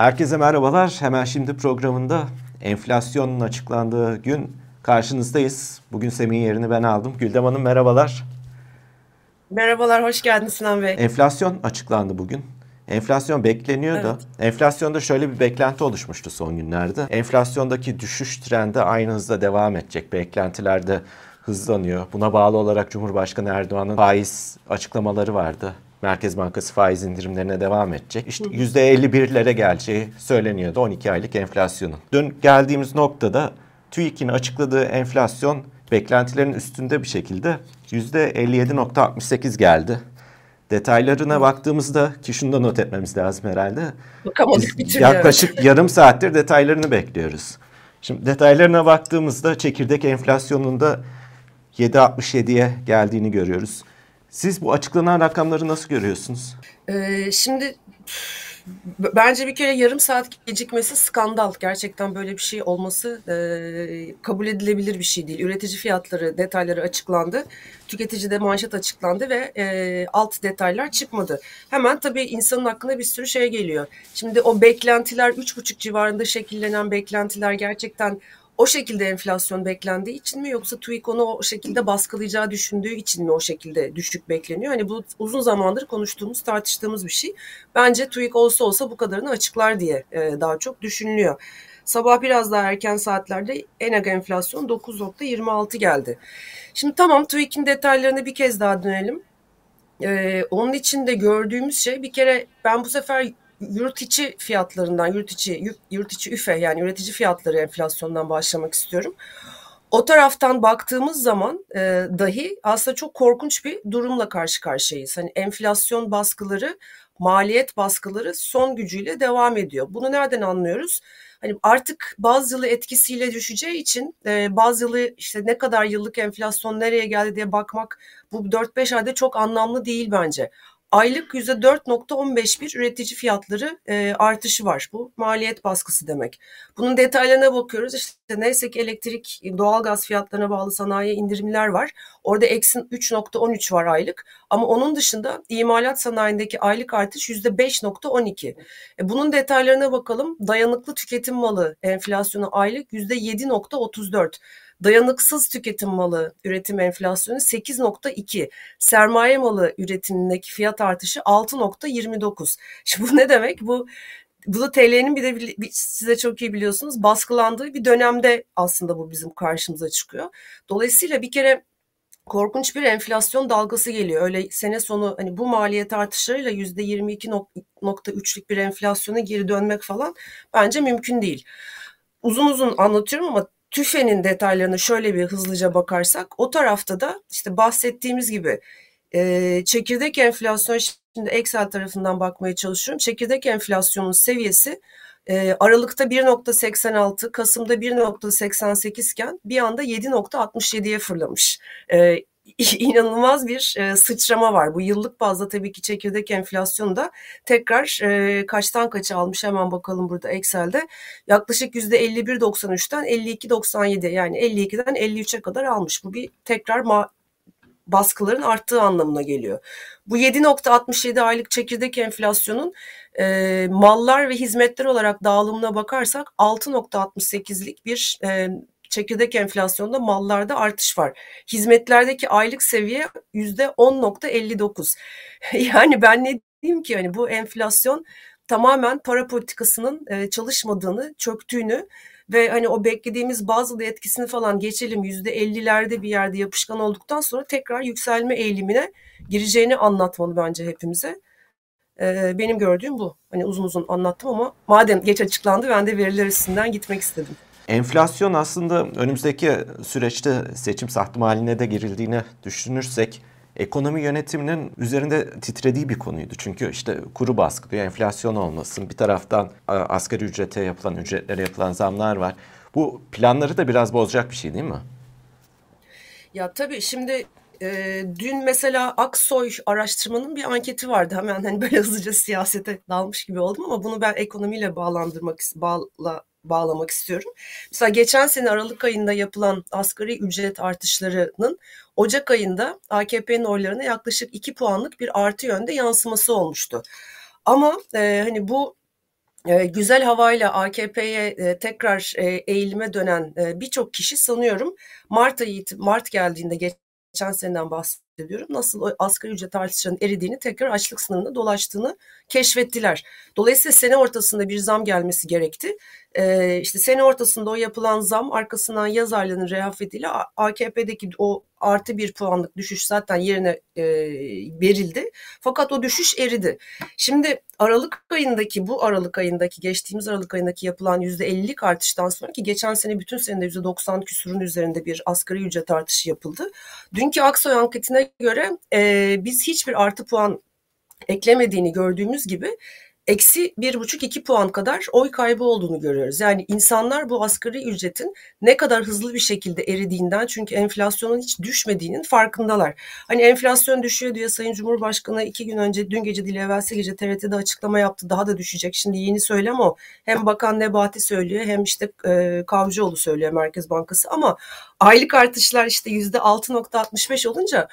Herkese merhabalar. Hemen şimdi programında enflasyonun açıklandığı gün karşınızdayız. Bugün Semih'in yerini ben aldım. Güldem Hanım merhabalar. Merhabalar, hoş geldiniz Sinan Bey. Enflasyon açıklandı bugün. Enflasyon bekleniyor da enflasyonda şöyle bir beklenti oluşmuştu son günlerde. Enflasyondaki düşüş trendi aynı hızda devam edecek. Beklentilerde hızlanıyor. Buna bağlı olarak Cumhurbaşkanı Erdoğan'ın faiz açıklamaları vardı. Merkez Bankası faiz indirimlerine devam edecek. İşte %51'lere geleceği söyleniyordu 12 aylık enflasyonun. Dün geldiğimiz noktada TÜİK'in açıkladığı enflasyon beklentilerin üstünde bir şekilde %57.68 geldi. Detaylarına baktığımızda ki şunu da not etmemiz lazım herhalde. Türlü. Yaklaşık yarım saattir detaylarını bekliyoruz. Şimdi detaylarına baktığımızda çekirdek enflasyonunda 7.67'ye geldiğini görüyoruz. Siz bu açıklanan rakamları nasıl görüyorsunuz? Ee, şimdi bence bir kere yarım saat gecikmesi skandal. Gerçekten böyle bir şey olması e, kabul edilebilir bir şey değil. Üretici fiyatları detayları açıklandı. Tüketicide manşet açıklandı ve e, alt detaylar çıkmadı. Hemen tabii insanın aklına bir sürü şey geliyor. Şimdi o beklentiler 3,5 civarında şekillenen beklentiler gerçekten o şekilde enflasyon beklendiği için mi yoksa TÜİK onu o şekilde baskılayacağı düşündüğü için mi o şekilde düşük bekleniyor? Hani bu uzun zamandır konuştuğumuz, tartıştığımız bir şey. Bence TÜİK olsa olsa bu kadarını açıklar diye e, daha çok düşünülüyor. Sabah biraz daha erken saatlerde ENAG enflasyon 9.26 geldi. Şimdi tamam TÜİK'in detaylarına bir kez daha dönelim. Ee, onun içinde gördüğümüz şey bir kere ben bu sefer yurt içi fiyatlarından, yurt içi, yurt içi üfe yani üretici fiyatları enflasyondan başlamak istiyorum. O taraftan baktığımız zaman e, dahi aslında çok korkunç bir durumla karşı karşıyayız. Hani enflasyon baskıları, maliyet baskıları son gücüyle devam ediyor. Bunu nereden anlıyoruz? Hani artık bazı yılı etkisiyle düşeceği için e, bazı yılı işte ne kadar yıllık enflasyon nereye geldi diye bakmak bu 4-5 ayda çok anlamlı değil bence aylık %4.15 bir üretici fiyatları e, artışı var. Bu maliyet baskısı demek. Bunun detaylarına bakıyoruz. İşte neyse ki elektrik, doğalgaz fiyatlarına bağlı sanayi indirimler var. Orada eksi 3.13 var aylık. Ama onun dışında imalat sanayindeki aylık artış %5.12. E, bunun detaylarına bakalım. Dayanıklı tüketim malı enflasyonu aylık %7.34. Dayanıksız tüketim malı üretim enflasyonu 8.2. Sermaye malı üretimindeki fiyat artışı 6.29. Şimdi bu ne demek? Bu bu da TL'nin bir de size çok iyi biliyorsunuz baskılandığı bir dönemde aslında bu bizim karşımıza çıkıyor. Dolayısıyla bir kere korkunç bir enflasyon dalgası geliyor. Öyle sene sonu hani bu maliyet artışlarıyla yüzde 22.3'lük bir enflasyona geri dönmek falan bence mümkün değil. Uzun uzun anlatıyorum ama TÜFE'nin detaylarına şöyle bir hızlıca bakarsak o tarafta da işte bahsettiğimiz gibi e, çekirdek enflasyon şimdi Excel tarafından bakmaya çalışıyorum. Çekirdek enflasyonun seviyesi e, Aralık'ta 1.86, Kasım'da 1.88 iken bir anda 7.67'ye fırlamış. E, inanılmaz bir e, sıçrama var. Bu yıllık bazda tabii ki çekirdek enflasyonu da tekrar e, kaçtan kaça almış hemen bakalım burada Excel'de. Yaklaşık %51.93'ten 52.97 yani 52'den 53'e kadar almış. Bu bir tekrar ma baskıların arttığı anlamına geliyor. Bu 7.67 aylık çekirdek enflasyonun e, mallar ve hizmetler olarak dağılımına bakarsak 6.68'lik bir e, çekirdek enflasyonda mallarda artış var. Hizmetlerdeki aylık seviye yüzde 10.59. yani ben ne diyeyim ki hani bu enflasyon tamamen para politikasının e, çalışmadığını, çöktüğünü ve hani o beklediğimiz bazı etkisini falan geçelim yüzde ellilerde bir yerde yapışkan olduktan sonra tekrar yükselme eğilimine gireceğini anlatmalı bence hepimize. Ee, benim gördüğüm bu. Hani uzun uzun anlattım ama madem geç açıklandı ben de veriler üstünden gitmek istedim. Enflasyon aslında önümüzdeki süreçte seçim sahtım haline de girildiğini düşünürsek ekonomi yönetiminin üzerinde titrediği bir konuydu. Çünkü işte kuru baskılıyor, enflasyon olmasın. Bir taraftan asgari ücrete yapılan, ücretlere yapılan zamlar var. Bu planları da biraz bozacak bir şey değil mi? Ya tabii şimdi e, dün mesela Aksoy araştırmanın bir anketi vardı. Hemen hani böyle hızlıca siyasete dalmış gibi oldum ama bunu ben ekonomiyle bağlandırmak bağla, bağlamak istiyorum. Mesela geçen sene Aralık ayında yapılan asgari ücret artışlarının Ocak ayında AKP'nin oylarına yaklaşık 2 puanlık bir artı yönde yansıması olmuştu. Ama e, hani bu e, güzel havayla AKP'ye e, tekrar e, eğilime dönen e, birçok kişi sanıyorum Mart ayı Mart geldiğinde geçen seneden bahsediyorum. Nasıl o asgari ücret artışının eridiğini tekrar açlık sınırında dolaştığını keşfettiler. Dolayısıyla sene ortasında bir zam gelmesi gerekti. Ee, işte sene ortasında o yapılan zam arkasından yaz aylarının rehavetiyle AKP'deki o artı bir puanlık düşüş zaten yerine e, verildi. Fakat o düşüş eridi. Şimdi Aralık ayındaki bu Aralık ayındaki geçtiğimiz Aralık ayındaki yapılan %50'lik artıştan sonra ki geçen sene bütün senede %90 küsurun üzerinde bir asgari ücret artışı yapıldı. Dünkü Aksoy anketine göre e, biz hiçbir artı puan eklemediğini gördüğümüz gibi eksi bir buçuk iki puan kadar oy kaybı olduğunu görüyoruz. Yani insanlar bu asgari ücretin ne kadar hızlı bir şekilde eridiğinden çünkü enflasyonun hiç düşmediğinin farkındalar. Hani enflasyon düşüyor diye Sayın Cumhurbaşkanı iki gün önce dün gece değil evvelsi gece TRT'de açıklama yaptı daha da düşecek. Şimdi yeni söylem o. Hem Bakan Nebati söylüyor hem işte e, Kavcıoğlu söylüyor Merkez Bankası ama aylık artışlar işte yüzde 6.65 olunca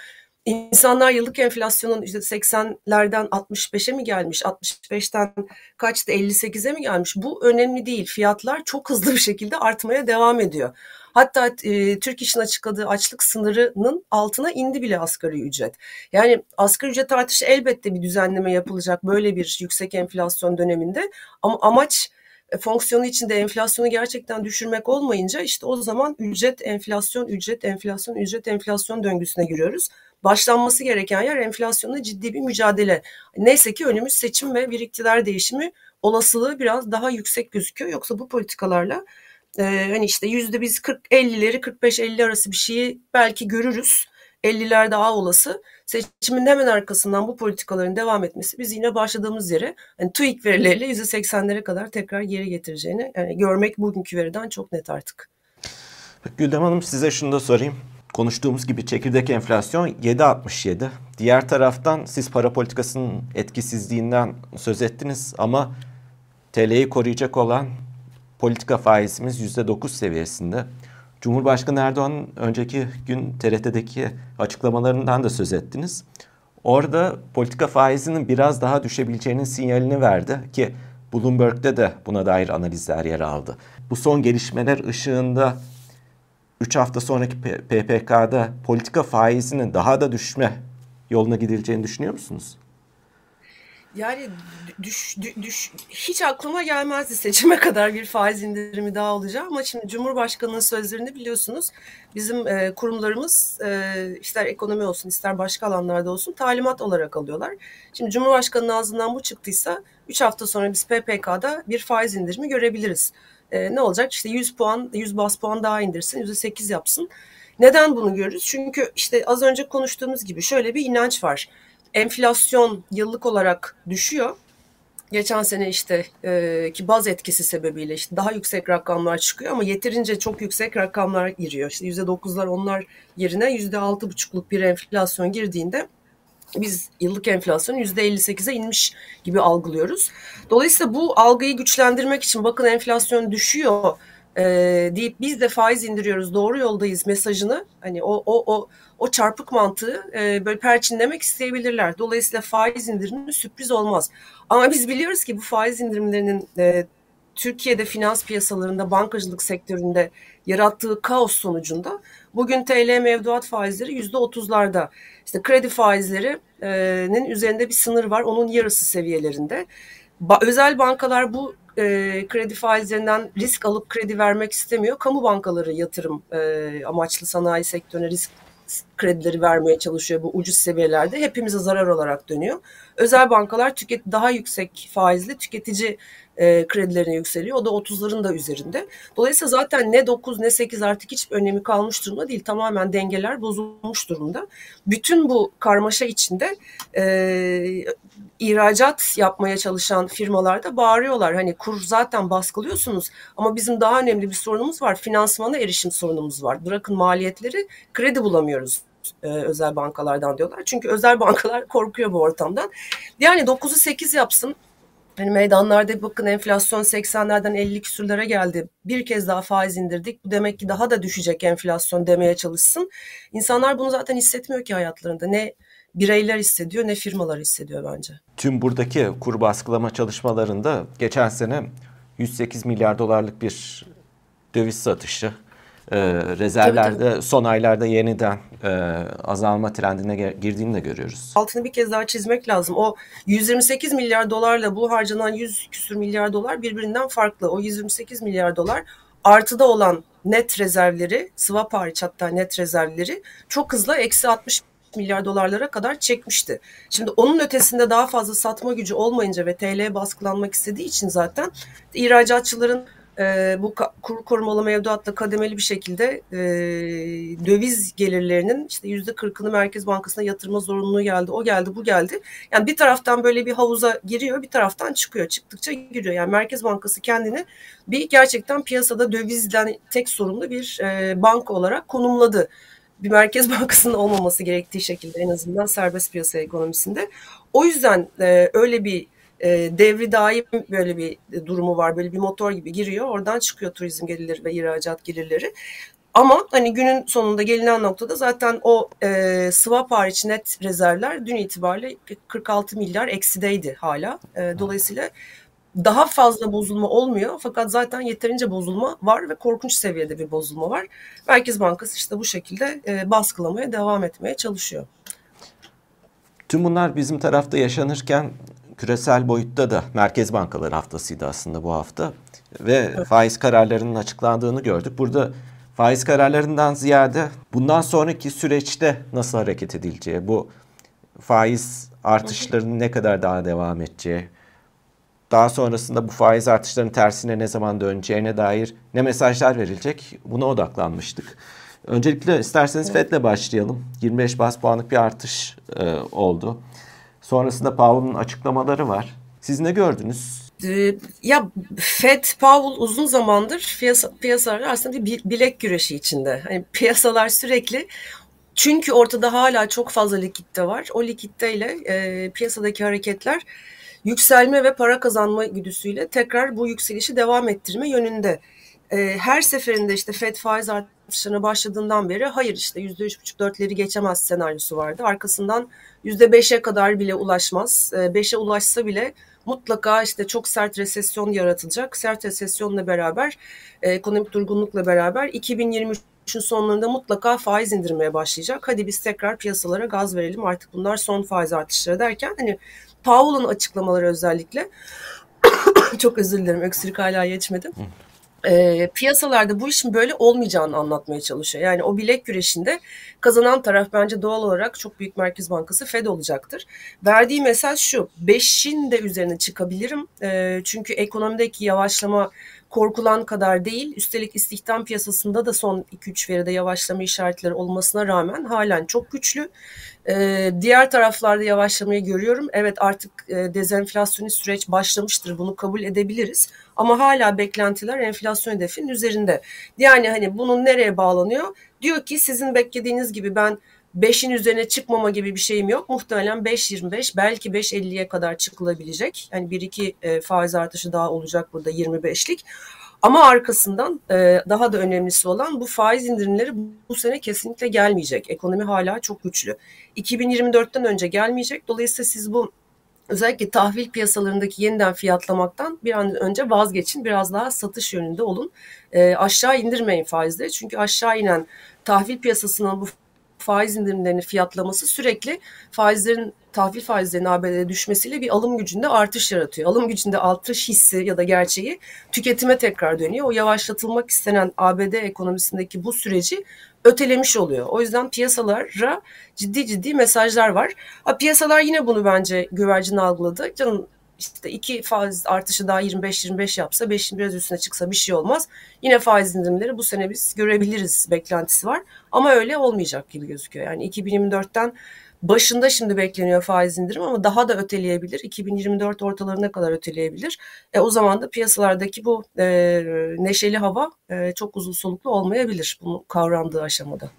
İnsanlar yıllık enflasyonun işte 80'lerden 65'e mi gelmiş, 65'ten kaçtı 58'e mi gelmiş? Bu önemli değil. Fiyatlar çok hızlı bir şekilde artmaya devam ediyor. Hatta e, Türk İş'in açıkladığı açlık sınırının altına indi bile asgari ücret. Yani asgari ücret artışı elbette bir düzenleme yapılacak böyle bir yüksek enflasyon döneminde. Ama amaç e, fonksiyonu içinde enflasyonu gerçekten düşürmek olmayınca işte o zaman ücret enflasyon ücret enflasyon ücret enflasyon döngüsüne giriyoruz başlanması gereken yer enflasyonla ciddi bir mücadele. Neyse ki önümüz seçim ve bir iktidar değişimi olasılığı biraz daha yüksek gözüküyor. Yoksa bu politikalarla e, hani işte yüzde biz 40-50'leri 45-50 arası bir şeyi belki görürüz. 50'ler daha olası. Seçimin hemen arkasından bu politikaların devam etmesi biz yine başladığımız yere yani TÜİK verileriyle %80'lere kadar tekrar geri getireceğini yani görmek bugünkü veriden çok net artık. Güldem Hanım size şunu da sorayım konuştuğumuz gibi çekirdek enflasyon 7.67. Diğer taraftan siz para politikasının etkisizliğinden söz ettiniz ama TL'yi koruyacak olan politika faizimiz %9 seviyesinde. Cumhurbaşkanı Erdoğan'ın önceki gün TRT'deki açıklamalarından da söz ettiniz. Orada politika faizinin biraz daha düşebileceğinin sinyalini verdi ki Bloomberg'de de buna dair analizler yer aldı. Bu son gelişmeler ışığında 3 hafta sonraki PPK'da politika faizinin daha da düşme yoluna gidileceğini düşünüyor musunuz? Yani düş, düş, hiç aklıma gelmezdi seçime kadar bir faiz indirimi daha olacak ama şimdi Cumhurbaşkanı'nın sözlerini biliyorsunuz bizim e, kurumlarımız e, ister ekonomi olsun ister başka alanlarda olsun talimat olarak alıyorlar. Şimdi Cumhurbaşkanı'nın ağzından bu çıktıysa 3 hafta sonra biz PPK'da bir faiz indirimi görebiliriz e, ne olacak? İşte 100 puan, 100 bas puan daha indirsin, %8 yapsın. Neden bunu görürüz? Çünkü işte az önce konuştuğumuz gibi şöyle bir inanç var. Enflasyon yıllık olarak düşüyor. Geçen sene işte e, ki baz etkisi sebebiyle işte daha yüksek rakamlar çıkıyor ama yeterince çok yüksek rakamlar giriyor. İşte yüzde dokuzlar onlar yerine yüzde altı buçukluk bir enflasyon girdiğinde biz yıllık enflasyon %58'e inmiş gibi algılıyoruz. Dolayısıyla bu algıyı güçlendirmek için bakın enflasyon düşüyor e, deyip biz de faiz indiriyoruz doğru yoldayız mesajını hani o o o o çarpık mantığı e, böyle perçinlemek isteyebilirler. Dolayısıyla faiz indirimi sürpriz olmaz. Ama biz biliyoruz ki bu faiz indirimlerinin e, Türkiye'de finans piyasalarında, bankacılık sektöründe yarattığı kaos sonucunda bugün TL mevduat faizleri yüzde otuzlarda. İşte kredi faizlerinin üzerinde bir sınır var. Onun yarısı seviyelerinde. Ba özel bankalar bu e, kredi faizlerinden risk alıp kredi vermek istemiyor. Kamu bankaları yatırım e, amaçlı sanayi sektörüne risk kredileri vermeye çalışıyor bu ucuz seviyelerde. Hepimize zarar olarak dönüyor. Özel bankalar tüket daha yüksek faizli tüketici e, kredilerine yükseliyor. O da 30'ların da üzerinde. Dolayısıyla zaten ne 9 ne 8 artık hiç önemi kalmış durumda değil. Tamamen dengeler bozulmuş durumda. Bütün bu karmaşa içinde e, ihracat yapmaya çalışan firmalar da bağırıyorlar. Hani kur zaten baskılıyorsunuz ama bizim daha önemli bir sorunumuz var. Finansmana erişim sorunumuz var. Bırakın maliyetleri kredi bulamıyoruz e, özel bankalardan diyorlar. Çünkü özel bankalar korkuyor bu ortamdan. Yani 9'u 8 yapsın. Hani meydanlarda bakın enflasyon 80'lerden 50 küsürlere geldi. Bir kez daha faiz indirdik. Bu demek ki daha da düşecek enflasyon demeye çalışsın. İnsanlar bunu zaten hissetmiyor ki hayatlarında. Ne bireyler hissediyor ne firmalar hissediyor bence. Tüm buradaki kur baskılama çalışmalarında geçen sene 108 milyar dolarlık bir döviz satışı e, rezervlerde tabii, tabii. son aylarda yeniden e, azalma trendine girdiğini de görüyoruz. Altını bir kez daha çizmek lazım. O 128 milyar dolarla bu harcanan 100 küsür milyar dolar birbirinden farklı. O 128 milyar dolar artıda olan net rezervleri, swap hariç hatta net rezervleri çok hızlı eksi 60 milyar dolarlara kadar çekmişti. Şimdi onun ötesinde daha fazla satma gücü olmayınca ve TL baskılanmak istediği için zaten ihracatçıların e, bu kur korumalı mevduatla kademeli bir şekilde e, döviz gelirlerinin işte yüzde kırkını Merkez Bankası'na yatırma zorunluluğu geldi. O geldi, bu geldi. Yani bir taraftan böyle bir havuza giriyor, bir taraftan çıkıyor. Çıktıkça giriyor. Yani Merkez Bankası kendini bir gerçekten piyasada dövizden tek sorumlu bir e, banka olarak konumladı bir merkez bankasının olmaması gerektiği şekilde en azından serbest piyasa ekonomisinde. O yüzden e, öyle bir e, devri daim böyle bir durumu var. Böyle bir motor gibi giriyor. Oradan çıkıyor turizm gelirleri ve ihracat gelirleri. Ama hani günün sonunda gelinen noktada zaten o e, swap hariç net rezervler dün itibariyle 46 milyar eksideydi hala. E, dolayısıyla daha fazla bozulma olmuyor fakat zaten yeterince bozulma var ve korkunç seviyede bir bozulma var. Merkez Bankası işte bu şekilde e, baskılamaya devam etmeye çalışıyor. Tüm bunlar bizim tarafta yaşanırken küresel boyutta da Merkez Bankaları haftasıydı aslında bu hafta ve faiz kararlarının açıklandığını gördük. Burada faiz kararlarından ziyade bundan sonraki süreçte nasıl hareket edileceği, bu faiz artışlarının ne kadar daha devam edeceği, daha sonrasında bu faiz artışlarının tersine ne zaman döneceğine dair ne mesajlar verilecek buna odaklanmıştık. Öncelikle isterseniz evet. FED'le başlayalım. 25 bas puanlık bir artış e, oldu. Sonrasında Powell'ın açıklamaları var. Siz ne gördünüz? Ee, ya Fed Powell uzun zamandır piyasa, piyasalar aslında bir bilek güreşi içinde. Hani piyasalar sürekli çünkü ortada hala çok fazla likitte var. O likitteyle e, piyasadaki hareketler yükselme ve para kazanma güdüsüyle tekrar bu yükselişi devam ettirme yönünde. E, her seferinde işte Fed faiz artışlarına başladığından beri hayır işte yüzde üç buçuk dörtleri geçemez senaryosu vardı. Arkasından yüzde beşe kadar bile ulaşmaz. E, beşe ulaşsa bile mutlaka işte çok sert resesyon yaratılacak. Sert resesyonla beraber, e, ekonomik durgunlukla beraber 2023'ün sonlarında mutlaka faiz indirmeye başlayacak. Hadi biz tekrar piyasalara gaz verelim artık bunlar son faiz artışları derken hani Powell'ın açıklamaları özellikle çok özür dilerim öksürük hala geçmedim. E, piyasalarda bu işin böyle olmayacağını anlatmaya çalışıyor. Yani o bilek güreşinde kazanan taraf bence doğal olarak çok büyük Merkez Bankası Fed olacaktır. Verdiği mesaj şu, 5'in de üzerine çıkabilirim. E, çünkü ekonomideki yavaşlama korkulan kadar değil. Üstelik istihdam piyasasında da son 2-3 veride yavaşlama işaretleri olmasına rağmen halen çok güçlü. Ee, diğer taraflarda yavaşlamayı görüyorum. Evet artık e, dezenflasyonist süreç başlamıştır. Bunu kabul edebiliriz. Ama hala beklentiler enflasyon hedefinin üzerinde. Yani hani bunun nereye bağlanıyor? Diyor ki sizin beklediğiniz gibi ben 5'in üzerine çıkmama gibi bir şeyim yok. Muhtemelen 5.25 belki 5.50'ye kadar çıkılabilecek. Yani bir iki e, faiz artışı daha olacak burada 25'lik. Ama arkasından e, daha da önemlisi olan bu faiz indirimleri bu sene kesinlikle gelmeyecek. Ekonomi hala çok güçlü. 2024'ten önce gelmeyecek. Dolayısıyla siz bu özellikle tahvil piyasalarındaki yeniden fiyatlamaktan bir an önce vazgeçin. Biraz daha satış yönünde olun. E, aşağı indirmeyin faizleri. Çünkü aşağı inen tahvil piyasasının bu faiz indirimlerini fiyatlaması sürekli faizlerin tahvil faizlerinin ABD'de düşmesiyle bir alım gücünde artış yaratıyor. Alım gücünde artış hissi ya da gerçeği tüketime tekrar dönüyor. O yavaşlatılmak istenen ABD ekonomisindeki bu süreci ötelemiş oluyor. O yüzden piyasalara ciddi ciddi mesajlar var. Ha, piyasalar yine bunu bence güvercin algıladı. Canım işte iki faiz artışı daha 25-25 yapsa 5'in biraz üstüne çıksa bir şey olmaz. Yine faiz indirimleri bu sene biz görebiliriz beklentisi var. Ama öyle olmayacak gibi gözüküyor. Yani 2024'ten başında şimdi bekleniyor faiz indirim ama daha da öteleyebilir. 2024 ortalarına kadar öteleyebilir. E, o zaman da piyasalardaki bu e, neşeli hava e, çok uzun soluklu olmayabilir bunu kavrandığı aşamada.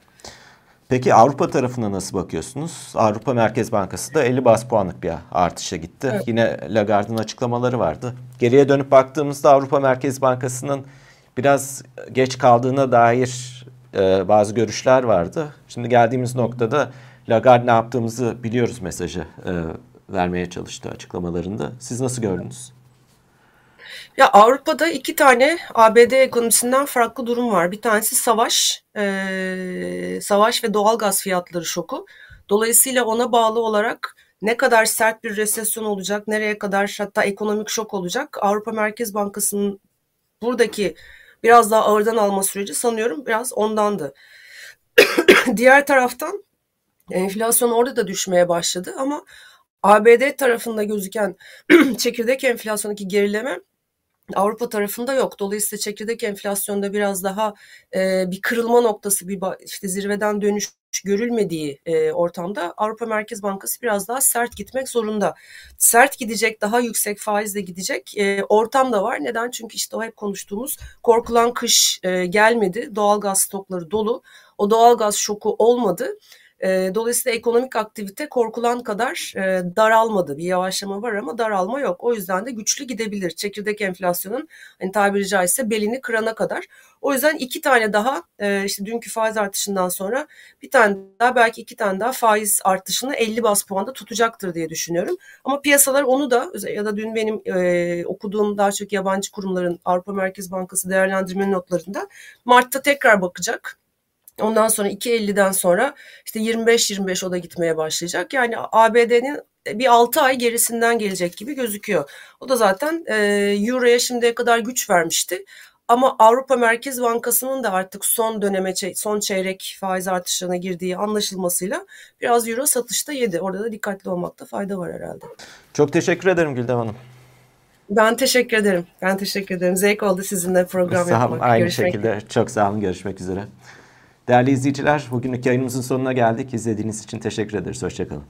Peki Avrupa tarafına nasıl bakıyorsunuz? Avrupa Merkez Bankası da 50 bas puanlık bir artışa gitti. Evet. Yine Lagarde'ın açıklamaları vardı. Geriye dönüp baktığımızda Avrupa Merkez Bankası'nın biraz geç kaldığına dair e, bazı görüşler vardı. Şimdi geldiğimiz noktada Lagarde ne yaptığımızı biliyoruz mesajı e, vermeye çalıştı açıklamalarında. Siz nasıl gördünüz? Ya Avrupa'da iki tane ABD ekonomisinden farklı durum var. Bir tanesi savaş, e, savaş ve doğal gaz fiyatları şoku. Dolayısıyla ona bağlı olarak ne kadar sert bir resesyon olacak, nereye kadar hatta ekonomik şok olacak. Avrupa Merkez Bankası'nın buradaki biraz daha ağırdan alma süreci sanıyorum biraz ondandı. Diğer taraftan enflasyon orada da düşmeye başladı ama ABD tarafında gözüken çekirdek enflasyondaki gerileme Avrupa tarafında yok. Dolayısıyla çekirdek enflasyonda biraz daha e, bir kırılma noktası, bir işte zirveden dönüş görülmediği e, ortamda Avrupa Merkez Bankası biraz daha sert gitmek zorunda. Sert gidecek, daha yüksek faizle gidecek e, ortam da var. Neden? Çünkü işte o hep konuştuğumuz korkulan kış e, gelmedi. Doğal gaz stokları dolu. O doğal gaz şoku olmadı. E, dolayısıyla ekonomik aktivite korkulan kadar e, daralmadı. Bir yavaşlama var ama daralma yok. O yüzden de güçlü gidebilir. Çekirdek enflasyonun hani tabiri caizse belini kırana kadar. O yüzden iki tane daha e, işte dünkü faiz artışından sonra bir tane daha belki iki tane daha faiz artışını 50 bas puanda tutacaktır diye düşünüyorum. Ama piyasalar onu da ya da dün benim e, okuduğum daha çok yabancı kurumların Avrupa Merkez Bankası değerlendirme notlarında Mart'ta tekrar bakacak Ondan sonra 2.50'den sonra işte 25-25 o da gitmeye başlayacak. Yani ABD'nin bir 6 ay gerisinden gelecek gibi gözüküyor. O da zaten e, Euro'ya şimdiye kadar güç vermişti. Ama Avrupa Merkez Bankası'nın da artık son döneme, son çeyrek faiz artışlarına girdiği anlaşılmasıyla biraz Euro satışta yedi. Orada da dikkatli olmakta fayda var herhalde. Çok teşekkür ederim Güldem Hanım. Ben teşekkür ederim. Ben teşekkür ederim. Zevk oldu sizinle program sağ yapmak. Aynı Görüşmek şekilde. Çok sağ olun. Görüşmek üzere. Değerli izleyiciler, bugünlük yayınımızın sonuna geldik. İzlediğiniz için teşekkür ederiz. Hoşçakalın.